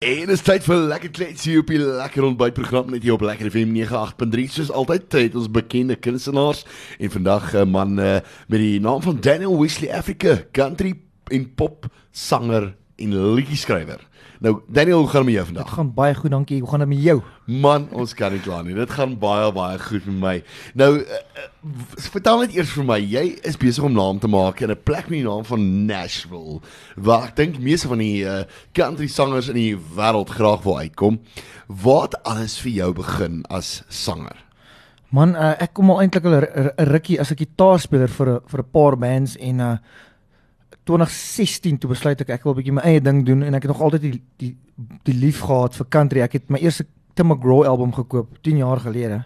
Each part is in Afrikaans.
En dit is tyd vir lekker kletsie op die lekker ontbytprogram net hier op Lekker FM 98.3 soos altyd het ons bekende kunstenaars. En vandag 'n man uh, met die naam van Daniel Wesley Africa, country en pop sanger en liedjie-skrywer. Nou Daniel, hoe gaan dit met jou vandag? Dit gaan baie goed, dankie. Hoe gaan dit met jou? Man, ons kan nie kla nie. Dit gaan baie baie goed met my. Nou uh, vertel net eers vir my, jy is besig om naam te maak in 'n plek met die naam van Nashville. Waar ek dink meeste van die uh, country sangers in die wêreld graag wil uitkom. Het alles vir jou begin as sanger? Man, uh, ek kom al eintlik al 'n rukkie as 'n gitaarspeler vir 'n vir 'n paar bands en uh 2016 toe besluit ek ek wil 'n bietjie my eie ding doen en ek het nog altyd die die die lief gehad vir country. Ek het my eerste Tim McGraw album gekoop 10 jaar gelede.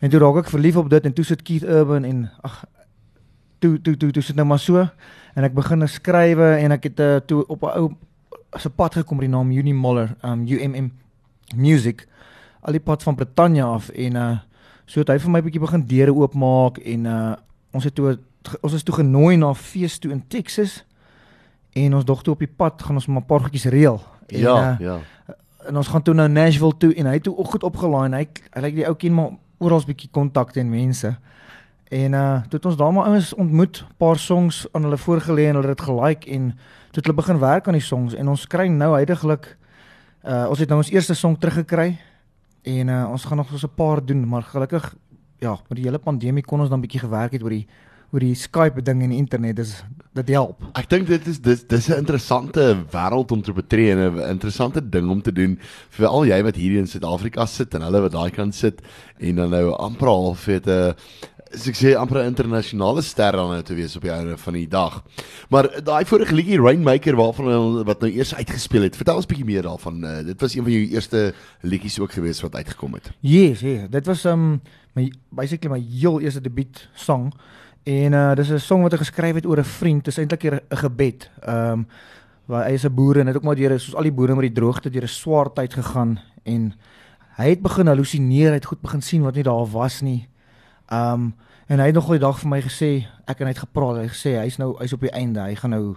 En toe raak ek verlief op dit en toe sit Keith Urban en ag toe toe toe toe sit nou maar so en ek begin skrywe en ek het uh, toe op 'n ou 'n pad gekom met die naam Uni Muller, um UMM Music al die pad van Britannia af en uh so het hy vir my bietjie begin deure oopmaak en uh ons het toe ons is toe genooi na 'n fees toe in Texas en ons dog toe op die pad gaan ons maar 'n paar goedjies reël. En, ja, uh, ja. En ons gaan toe na Nashville toe en hy het toe ook goed opgelaai en hy hy lyk die ou ken maar oral 'n bietjie kontakte en mense. En uh toe het ons daar maar ouens ontmoet, paar songs aan hulle voorgelê en hulle het dit gelike en toe het hulle begin werk aan die songs en ons kry nou heidaglik uh ons het nou ons eerste song teruggekry en uh ons gaan nog so 'n paar doen, maar gelukkig ja, met die hele pandemie kon ons dan bietjie gewerk het oor die oor die Skype ding en die internet dis dit help. Ek dink dit is dis dis 'n interessante wêreld om te betree en 'n interessante ding om te doen vir al jy wat hier in Suid-Afrika sit en hulle wat daai kant sit en dan nou amper al vir 'n ek sê amper 'n internasionale ster dan nou te wees op die einde van die dag. Maar daai vorige liedjie Rainmaker waarvan wat nou eers uitgespeel het. Vertel ons bietjie meer daarvan. Uh, dit was een van jou eerste liedjies ook gewees wat uitgekom het. Yes, ja, yes. dit was um my basically my heel eerste debuut song. En uh dis 'n song wat ek geskryf het oor 'n vriend. Dit is eintlik 'n gebed. Ehm um, waar hy is 'n boer en het ook maar deur soos al die boere met die droogte deur 'n swaar tyd gegaan en hy het begin halusineer, hy het goed begin sien wat nie daar was nie. Ehm um, en hy het nog 'n dag vir my gesê, ek en hy het gepraat, hy gesê hy's nou hy's op die einde, hy gaan nou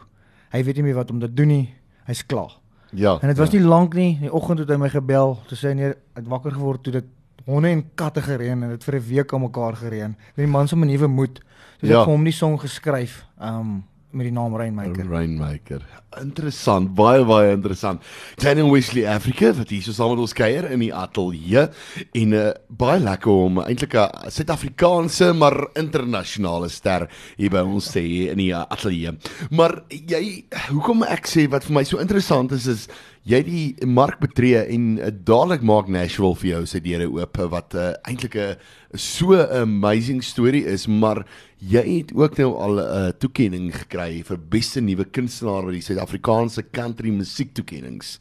hy weet nie meer wat om te doen nie. Hy's klaar. Ja. En dit was ja. nie lank nie. In die oggend het hy my gebel, toe sê hy nee, ek wakker geword toe dit honde en katte gereën en dit vir 'n week aan mekaar gereën. Die man se 'n nuwe Dus ja. ek vir hom die song geskryf um met die naam Rainmaker. Rainmaker. Interessant, baie baie interessant. Daniel Wesley Africa wat hier so saam met ons kuier in die ateljee en uh, baie lekker om eintlik 'n Suid-Afrikaanse maar internasionale ster hier by ons te hê in die ateljee. Maar jy hoekom ek sê wat vir my so interessant is is jy die mark betree en uh, dadelik maak Nashville vir jou sy deure oop wat uh, eintlik 'n so amazing storie is, maar jy het ook nou al 'n uh, toekenning gekry vir beste nuwe kunstenaar by die Suid-Afrikaanse country musiek toekennings.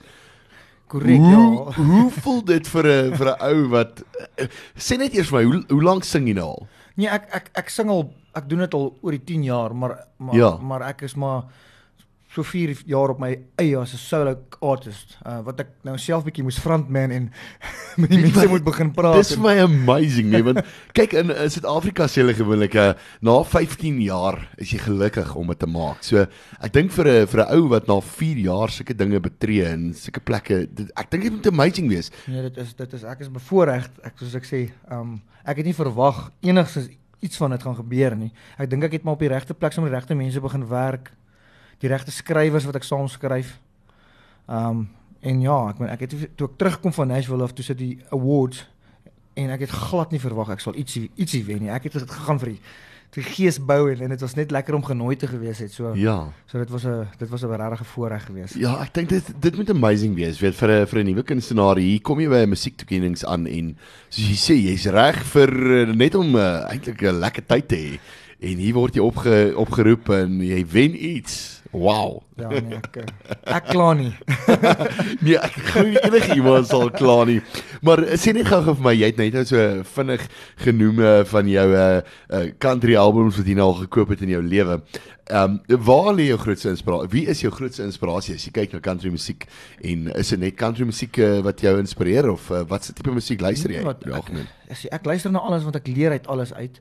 Korrek, ja. Hoe voel dit vir 'n vir 'n ou wat uh, sê net eers vir my, hoe hoe lank sing jy nou al? Nee, ek ek ek sing al ek doen dit al oor die 10 jaar, maar maar ja. maar ek is maar so 4 jaar op my eie as 'n solo artist uh, wat ek nou self bietjie moes frontman en met die mense moet begin praat. Dis vir my amazing nee want kyk in Suid-Afrika sê hulle gewoonlik uh, na 15 jaar is jy gelukkig om dit te maak. So ek dink vir 'n vir 'n ou wat na 4 jaar sulke dinge betree en sulke plekke dit, ek dink dit moet amazing wees. Nee, dit is dit is ek is bevoorreg. Ek soos ek sê, um, ek het nie verwag enigsins iets van dit gaan gebeur nie. Ek dink ek het maar op die regte plek saam met die regte mense begin werk die regte skrywers wat ek saam skryf. Um en ja, ek meen ek het toe ek terugkom van Nashville af toe sit die awards en ek het glad nie verwag ek sal ietsie ietsie wen nie. Ek het dit gegaan vir die die gees bou en, en dit was net lekker om genooi te gewees het. So Ja. So dit was 'n dit was 'n regte voorreg geweest. Ja, ek dink dit dit moet amazing wees. Weet vir 'n vir 'n nuwe kunstenaar hier kom jy by 'n musiektoekennings aan en soos jy sê, jy's reg vir net om uh, eintlik 'n lekker tyd te hê en hier word jy opge, opgeroep en jy wen iets. Wow. Ja nee, ek ek kla nie. nee, ek glo nie enige iemand sal kla nie. Maar sê net gou vir my, jy het net nou so vinnig genoem van jou uh country albums wat jy nou al gekoop het in jou lewe. Ehm um, waar lê jou grootste inspirasie? Wie is jou grootste inspirasie as jy kyk na country musiek en is dit net country musiek uh, wat jou inspireer of uh, wat se tipe musiek luister jy? Wat, ek, ek, ek luister na alles want ek leer uit alles uit.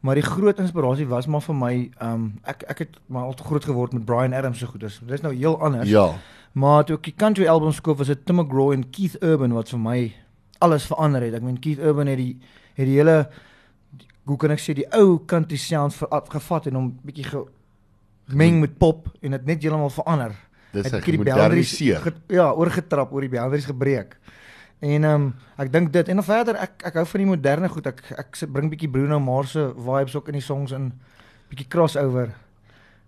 Maar die groot inspirasie was maar vir my, ehm um, ek ek het maar al te groot geword met Brian Adams se so goeders. Dis nou heel anders. Ja. Maar toe ek die country albums koop, was dit Tim McGraw en Keith Urban wat vir my alles verander het. Ek meen Keith Urban het die het die hele hoe kan ek sê die ou country sound ver, gevat en hom bietjie gemeng met pop en dit net heeltemal verander. Dis Het hy bietjie die boundaries ge- Ja, oorgetrap, oor die boundaries gebreek. En ehm um, ek dink dit en dan verder ek ek hou van die moderne goed. Ek ek bring bietjie Bruno Mars se vibes ook in die songs in. Bietjie crossover.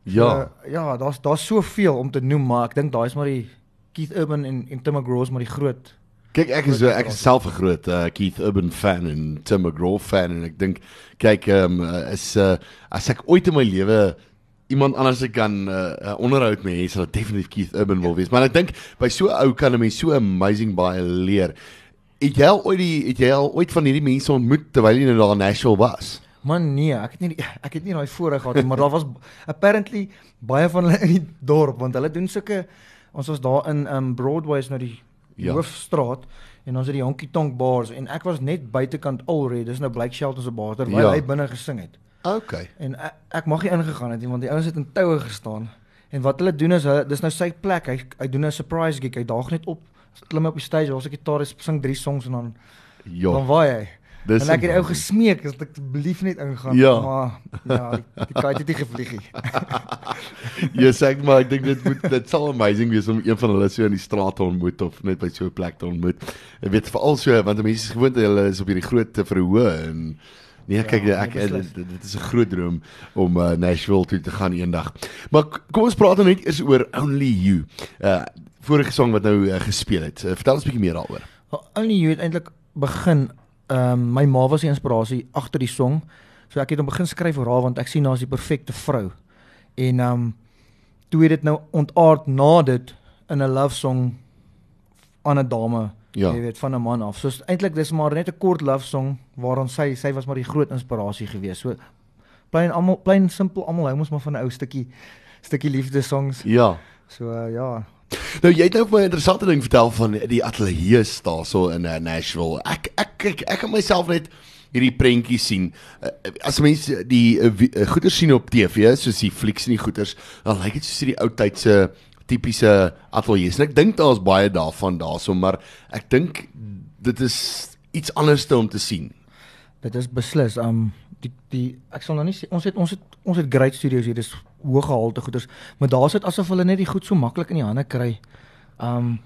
Ja. Uh, ja, daar's daar's soveel om te noem, maar ek dink daai is maar die Keith Urban en en Tim McGraw is maar die groot. Kyk, ek is Groot ek is self 'n groot uh, Keith Urban fan en Tim McGraw fan en ek dink kyk ehm um, is uh, as ek ooit in my lewe iemand anders ek kan 'n uh, uh, onderhoud mee hê, sal dit definitief Keith Urban wil wees. Maar ek dink by so 'n ou kan 'n mens so amazing baie leer. Het jy al ooit die het jy al ooit van hierdie mense ontmoet terwyl jy nou daar in Nashville was? Man nee, ek het nie die, ek het nie daai voorreg gehad nie, maar daar was apparently baie van hulle in die dorp want hulle doen sulke ons was daar in um Broadway is nou die Ja. ja. hoofstraat en ons het die Honky Tonk bars en ek was net buitekant already, dis nou Blake Shelton se bar terwyl Ja. ja. hy binne gesing het. Okay. En ek, ek mag nie ingegaan het nie want die ouens het in toue gestaan. En wat hulle doen is hulle dis nou sy plek. Hy hy doen 'n surprise gig. Hy daag net op, klim op die stage, daar's 'n gitarist, sing drie songs en dan Ja. dan waai hy. Dis en ek het ou gesmeek dat ek asseblief net ingaan, Ja. maar ja, die, die kite het nie gevlieg nie. Ja, sê ek maar ek dink dit moet dit sal amazing wees om een van hulle so in die straat te ontmoet of net by so 'n plek te ontmoet. Ek weet veral so want mense is gewoond hulle is op hierdie groot verhoë en nee, kyk Ja, ek nee, dit, dit, is 'n groot droom om uh, Nashville toe te gaan eendag. Maar kom ons praat nou net eers oor Only You. Uh vorige song wat nou uh, gespeel het. Uh, vertel ons 'n bietjie meer daaroor. Well, Only you het eintlik begin ehm um, my ma was die inspirasie agter die song. So ek het hom begin skryf vir haar want ek sien haar as die perfekte vrou. En ehm um, toe het dit nou ontaard na dit in 'n love song aan 'n dame. Ja. Jy weet van 'n man af. So eintlik dis maar net 'n kort love song waaraan sy sy was maar die groot inspirasie gewees. So plain almal plain simpel almal hou mos maar van 'n ou stukkie stukkie liefde songs. Ja. So uh, ja. Nou jy het nou my 'n interessante ding vertel van die ateljee daarso in uh, Nashville. Ek ek kyk ek kan myself net hierdie prentjie sien. Uh, as mense die uh, uh, goeders sien op TV, soos die flieks en die goeders, dan lyk dit soos die ou tydse tipiese ateljees. En ek dink daar's baie daarvan daarso, maar ek dink dit is iets anders te om te sien. Dit is beslis um die die ek sal nou nie sê ons het ons het ons het great studios hier dis hoë gehalte goeders maar daar sit asof hulle net die goed so maklik in die hande kry. Um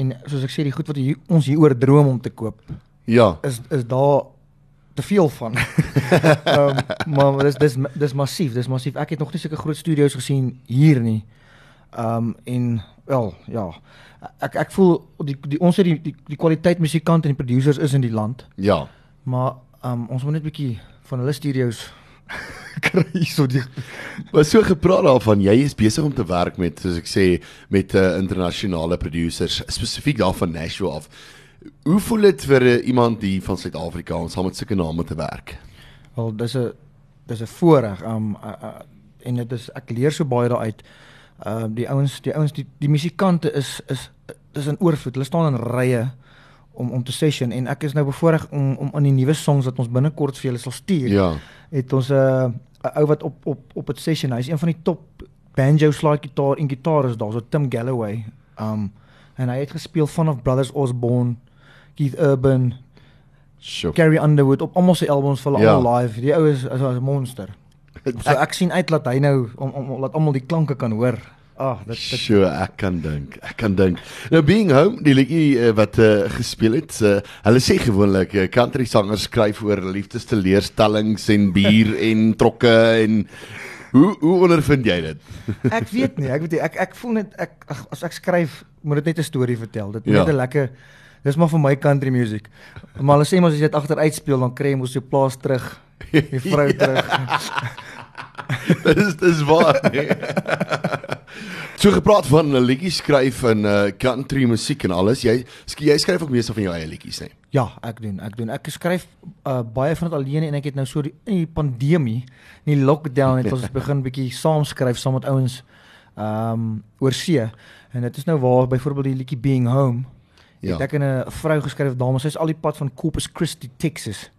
en soos ek sê die goed wat hier, ons hier oor droom om te koop Ja. is is daar te veel van. um, maar dis dis dis massief, dis massief. Ek het nog nie sulke groot studios gesien hier nie. Um en wel ja. Ek ek voel die, die ons het die die, die kwaliteit musikante en die producers is in die land. Ja. Maar um, ons moet net 'n bietjie van hulle studios kry so die Maar so gepraat daarvan, jy is besig om te werk met soos ek sê met uh, internasionale producers spesifiek daar van Nashville af. Hoe voel dit vir uh, iemand hier van Suid-Afrika om saam met sulke name te werk? wel dis 'n dis 'n voorreg um uh, uh, en dit is ek leer so baie daaruit. Um die ouens die ouens die die musikante is is dis in oorvloed. Hulle staan in rye om om te session en ek is nou bevoorreg om om aan die nuwe songs wat ons binnekort vir julle sal stuur. Ja. Het ons 'n uh, 'n ou wat op op op het session. Hy's een van die top banjo slide gitaar en gitaris daar, so Tim Galloway. Um en hy het gespeel vanaf Brothers Osborne, Keith Urban, Sjoe. Carrie Underwood op almal se albums vir Ja. almal live. Die ou is is 'n monster. So ek sien uit dat hy nou om, om laat almal die klanke kan hoor. Ah, dit dit Sure, ek kan dink. Ek kan dink. Nou being home, die liedjie uh, wat uh, gespeel het, uh, hulle sê gewoonlik uh, country sangers skryf oor liefdesteleurstellings en bier en trokke en hoe hoe ondervind jy dit? ek weet nie, ek weet nie, ek ek voel net ek ag, as ek skryf, moet dit net 'n storie vertel. Dit moet Ja. net 'n lekker Dis maar vir my country music. Maar hulle sê mos as jy dit agteruit speel dan kry jy mos jou plaas terug. Die vrou terug. dis dis waar. Nee. so gepraat van 'n liedjie skryf in uh, country musiek en alles. Jy jy skryf ook meeste van jou eie liedjies, nee. Ja, ek doen, ek doen. Ek skryf uh, baie van dit alleen en ek het nou so die, in die pandemie, in die lockdown het ons begin bietjie saam skryf saam met ouens ehm um, oor see. En dit is nou waar byvoorbeeld die liedjie Being Home Ja. het ek en 'n vrou geskryf dame, sy's al die pad van Corpus Christi, Texas.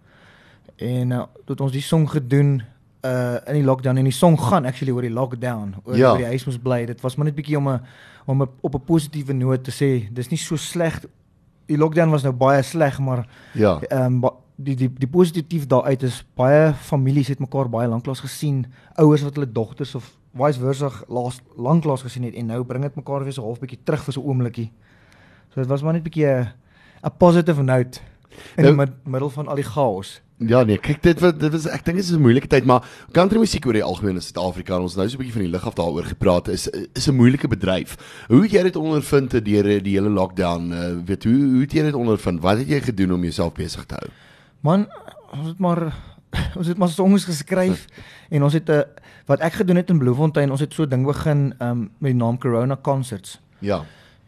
En uh, toe het ons die song gedoen uh in die lockdown en die song gaan actually oor die lockdown, oor Ja. ja. die huis moes bly. Dit was maar net bietjie om 'n om 'n op 'n positiewe noot te sê, dis nie so sleg. Die lockdown was nou baie sleg, maar Ja. ehm um, die die die positief daaruit is baie families het mekaar baie lanklaas gesien, ouers wat hulle dogters of vice versa laas lanklaas gesien het en nou bring dit mekaar weer so half bietjie terug vir so 'n oombliekie. So dit was maar net bietjie 'n 'n positive note in Nou- die mid, middel van al die chaos. Ja nee, kyk dit wat dit was ek dink dit is 'n moeilike tyd, maar country musiek oor die algemeen in Suid-Afrika, ons nou so 'n bietjie van die lig af daaroor gepraat, is is 'n moeilike bedryf. Hoe het jy dit ondervind deur die hele lockdown? Uh, weet hoe hoe het jy dit ondervind? Wat het jy gedoen om jouself besig te hou? Man, ons het maar ons het maar songs geskryf en ons het 'n wat ek gedoen het in Bloemfontein, ons het so 'n ding begin um, met die naam Corona Concerts. Ja.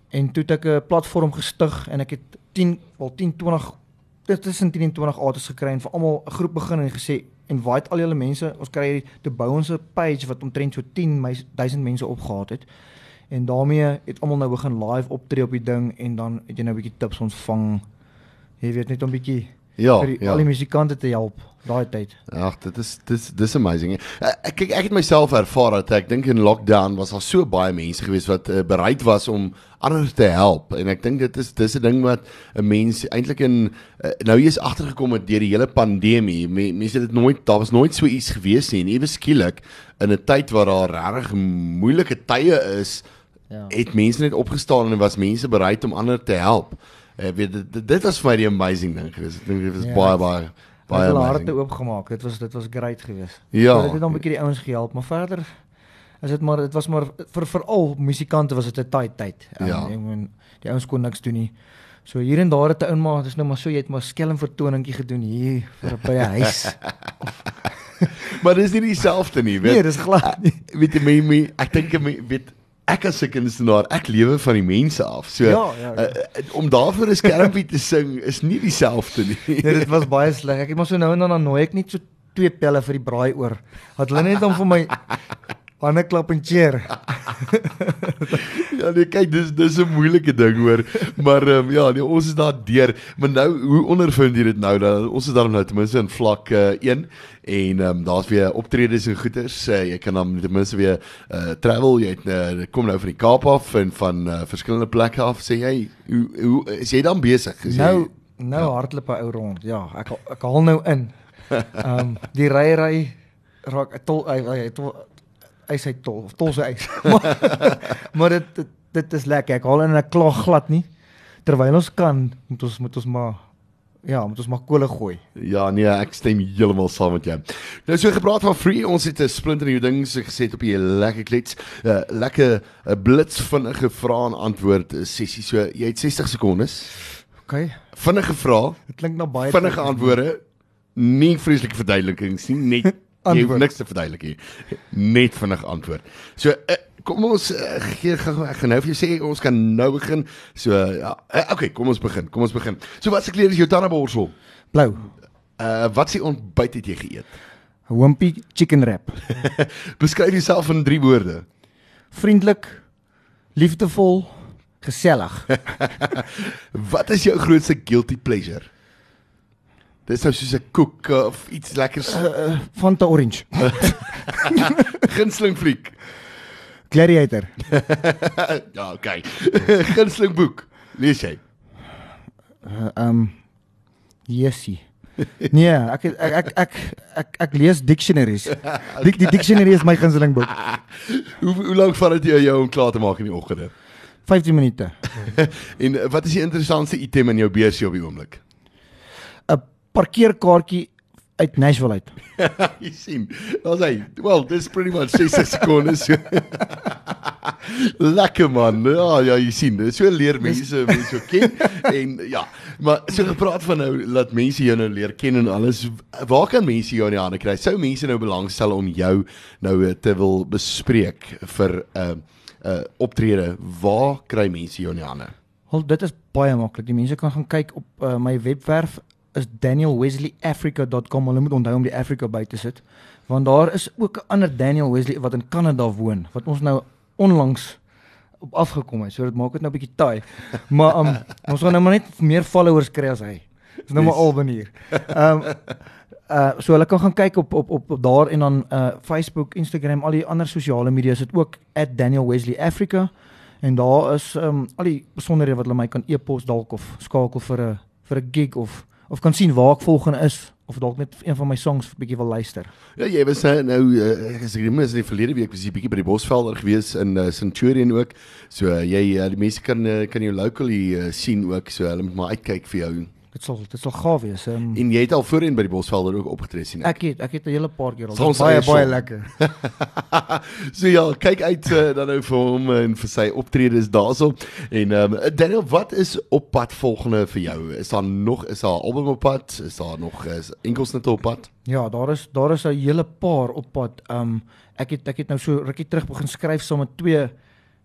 En toe het ek 'n platform gestig en ek het 10 wel 10 20 dit tussen 10 en 20 artists gekry en vir almal 'n groep begin en gesê invite al julle mense. Ons kry toe bou ons 'n page wat omtrent so 10 meis- 1000 mense opgehaat het. En daarmee het almal nou begin live optree op die ding en dan het jy nou 'n bietjie tips ontvang. Jy weet net om bietjie Ja, vir die, ja. al die musikante te help daai tyd. Ag, dit is dis dis amazing. Uh, ek kyk ek het myself ervaar dat ek dink in lockdown was daar so baie mense gewees wat uh, bereid was om ander te help en ek dink dit is dis 'n ding wat 'n mens eintlik in uh, nou hier is agtergekom het deur die hele pandemie. Me, mense het dit nooit daar was nooit so iets gewees nie en ewe skielik in 'n tyd waar daar regtig moeilike tye is, Ja. het mense net opgestaan en was mense bereid om ander te help. Ek weet dit, dit, was vir my die amazing ding geweest. Ek dink dit was Ja, baie baie Baie hulle harte oopgemaak. Dit was dit was great geweest. Ja. So, dit het dan 'n bietjie die ouens gehelp, maar verder is dit maar dit was maar vir veral musikante was dit 'n tight tyd. Um, Ja. Ek meen die ouens kon niks doen nie. So hier en daar het 'n ou maar dis nou maar so jy het maar skelm vertoningkie gedoen hier vir by 'n huis. Maar dis nie dieselfde nie, weet nee, dis glad nie. weet jy my, my ek dink me- weet ek as 'n kunstenaar, ek lewe van die mense af. So Ja, ja, ja. Uh, om daarvoor 'n skermpie te sing is nie dieselfde nie. Nee, dit was baie sleg. Ek het maar so nou en dan dan nooi ek net so twee pelle vir die braai oor. Wat hulle net om vir my hande klap en cheer. ja, nee, kyk, dis dis 'n moeilike ding hoor. Maar ehm um, ja, nee, ons is daar deur. Maar nou, hoe ondervind jy dit nou dat ons is daar nou ten minste in vlak uh, 1 en ehm um, daar's weer optredes en goeters. Uh, jy kan dan ten minste weer uh, travel. Jy het uh, kom nou van die Kaap af en van uh, verskillende plekke af. Sê jy, hoe hoe is jy dan besig? Is Nou jy, nou Ja. hardloop 'n ou rond. Ja, ek ek haal nou in. Ehm um, die ry ry raak ek tol hy hy tol hy sê tol of tol sy ys. maar maar dit, dit dit is lekker. Ek haal in en ek kla glad nie. Terwyl ons kan, moet ons moet ons maar ja, moet ons maar kole gooi. Ja nee, ek stem heeltemal saam met jou. Nou so gepraat van free, ons het 'n splinter nuwe ding so geset op die lekker klets. 'n uh, Lekker 'n blits vinnige vrae en antwoord eh, sessie. So jy het 60 sekondes. OK. Vinnige vrae, Dit klink na baie vinnige antwoorde. Nie vreeslike verduidelikings nie, net jy hoef Antwoord. niks te verduidelik nie. Net vinnig antwoord. So uh, kom ons uh, gee gou ek gaan nou vir jou sê ons kan nou begin. So ja, uh, okay, kom ons begin. Kom ons begin. So wat se kleur is jou tandeborsel? Blou. Uh wat se ontbyt het jy geëet? Wimpy chicken wrap. Beskryf jouself in 3 woorde. Vriendelik, liefdevol, gesellig. Wat is jou grootste guilty pleasure? Dis nou soos 'n koek uh, of iets lekkers. Uh, uh, Fanta orange. Gunsteling fliek. Gladiator. ja, okay. Gunsteling boek. Lees jy? Uh, um Jessie. Nee, ek het- ek ek ek ek, ek lees dictionaries. Die, die dictionary is my gunsteling boek. Hoe hoe lank vat dit jou om klaar te maak in die oggende? 15 minute. En wat is die interessantste item in jou beursie op die oomblik? Parkeerkaartjie uit Nashville uit. jy sien. Daar's hy. Well, this pretty much 60 sekondes. Lekker man. Ja, ja, jy sien. So leer mense mense jou ken en ja, maar so gepraat van nou laat mense jou nou leer ken en alles. Waar kan mense jou in die hande kry? Sou mense nou belangstel om jou nou eh, te wil bespreek vir 'n uh, 'n uh, optrede? Waar kry mense jou in die hande? Wel, dit is baie maklik. Die mense kan gaan kyk op uh, my webwerf is danielwesleyafrica.com. Hulle moet onthou om die Africa by te sit, want daar is ook 'n ander Daniel Wesley wat in Kanada woon wat ons nou onlangs op afgekom het. So dit maak dit nou 'n bietjie taai. Maar um, ons gaan nou maar net meer followers kry as hy. Dis nou maar Yes. al manier. Ehm uh so hulle kan gaan kyk op op op, op daar en dan uh Facebook, Instagram, al die ander sosiale media is dit ook @danielwesleyafrica en daar is ehm um, al die besonderhede wat hulle my kan e-pos dalk of skakel vir 'n vir 'n gig of of kan sien waar ek volgende is of dalk net een van my songs 'n bietjie wil luister. Ja, jy was uh, nou uh, ek is remens in die verlede week was jy bietjie by die Bosvelder gewees in uh, Centurion ook. So uh, jy uh, die mense kan uh, kan jou locally uh, sien ook. So hulle moet maar uitkyk vir jou. Dit sal dit sal gaaf wees. Ehm um, En jy het al voorheen by die Bosvelder ook opgetree sien. ek. ek het ek het 'n hele paar keer al. Baie baie song. lekker. so ja, kyk uit uh, dan nou vir hom en vir sy optredes daarso. En ehm um, Daniel, wat is op pad volgende vir jou? Is daar nog is daar 'n album op pad? Is daar nog is enkelsnitte op pad? Ja, daar is daar is 'n hele paar op pad. Um ek het ek het nou so rukkie terug begin skryf saam met twee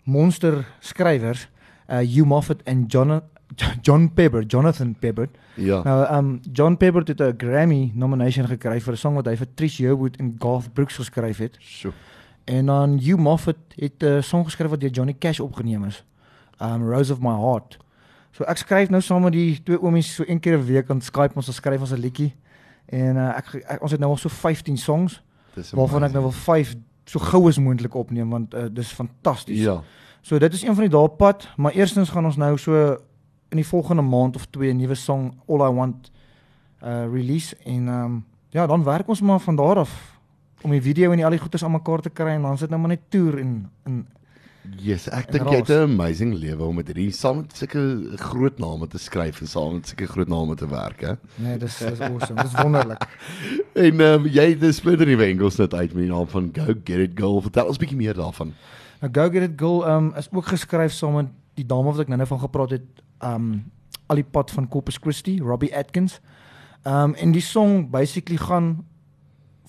monster skrywers, uh Hugh Moffat en John John Pepper, Jonathan Pepper. Ja. Nou um John Pepper het 'n Grammy nomination gekry vir 'n song wat hy vir Trish Yearwood en Garth Brooks geskryf het. So. En dan Hugh Moffat het 'n song geskryf wat deur Johnny Cash opgeneem is. Um Rose of My Heart. So ek skryf nou saam met die twee oomies so een keer 'n week aan Skype ons skryf ons 'n liedjie. En uh, ek, ek ons het nou al so 15 songs waarvan ek nou wil 5 so gou as moontlik opneem want uh, dis fantasties. Ja. So dit is een van die dae pad, maar eerstens gaan ons nou so in die volgende maand of twee 'n nuwe song All I Want uh release en ehm um, ja, dan werk ons maar van daar af om die video en die al die goeders aan mekaar te kry en dan sit nou maar net toer en en Yes, ek dink jy het. 'n amazing lewe om met hierdie saam met sulke groot name te skryf en saam met sulke groot name te werk, hè. nee, dis dis awesome. Dis wonderlik. En um, jy 'n splinter nuwe Engels net uit met die naam van Go Get It Girl. Vertel ons 'n bietjie meer daarvan. Nou Go Get It Girl um is ook geskryf saam met die dame wat ek nou-nou van gepraat het, um al die pad van Corpus Christi, Robbie Atkins. Um en die song basically gaan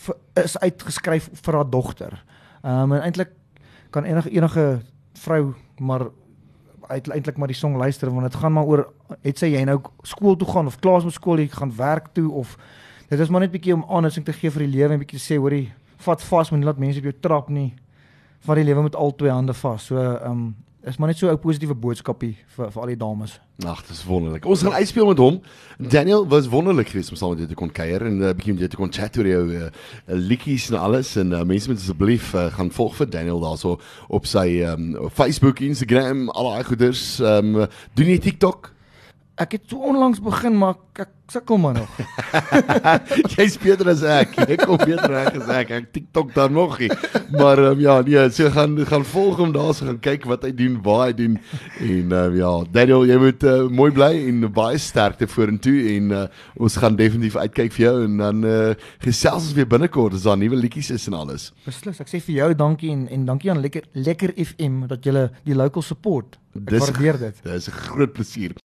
vir, is uitgeskryf vir haar dogter. Um en eintlik kan enige enige vrou maar uit eintlik maar die song luister want dit gaan maar oor het sy jy nou skool toe gaan of klaar met skool jy gaan werk toe of dit is maar net bietjie om aanwysing te gee vir die lewe en bietjie te sê hoorie vat vas moenie laat mense op jou trap nie vat die lewe met al twee hande vas so um, is maar net so 'n positiewe boodskapie vir vir al die dames Ag, dis wonderlik. Ons gaan uitspeel met hom. Daniel was wonderlik geweest om saam met jou te kon kuier en 'n uh, bietjie met jou te kon chat oor jou uh, liedjies en alles en uh, mense moet asseblief uh, gaan volg vir Daniel daarso op sy um, Facebook, Instagram, al daai goeders. Ehm um, doen jy TikTok? Ek het so onlangs begin maar ek, ek sukkel maar nog Jy's beter as ek. Jy kom beter reg as ek. Ek TikTok daar nog nie. Maar um, ja, nee, so gaan gaan volg hom daar, so gaan kyk wat hy doen, waar hy doen en um, ja, Daniel, jy moet uh, mooi bly en baie sterkte vorentoe en uh, ons gaan definitief uitkyk vir jou en dan uh, gesels ons weer binnekort as daar nuwe liedjies is en alles. beslis ek sê vir jou dankie en en dankie aan lekker lekker FM dat jy die local support ek Dis- waardeer dit Dis 'n groot plesier.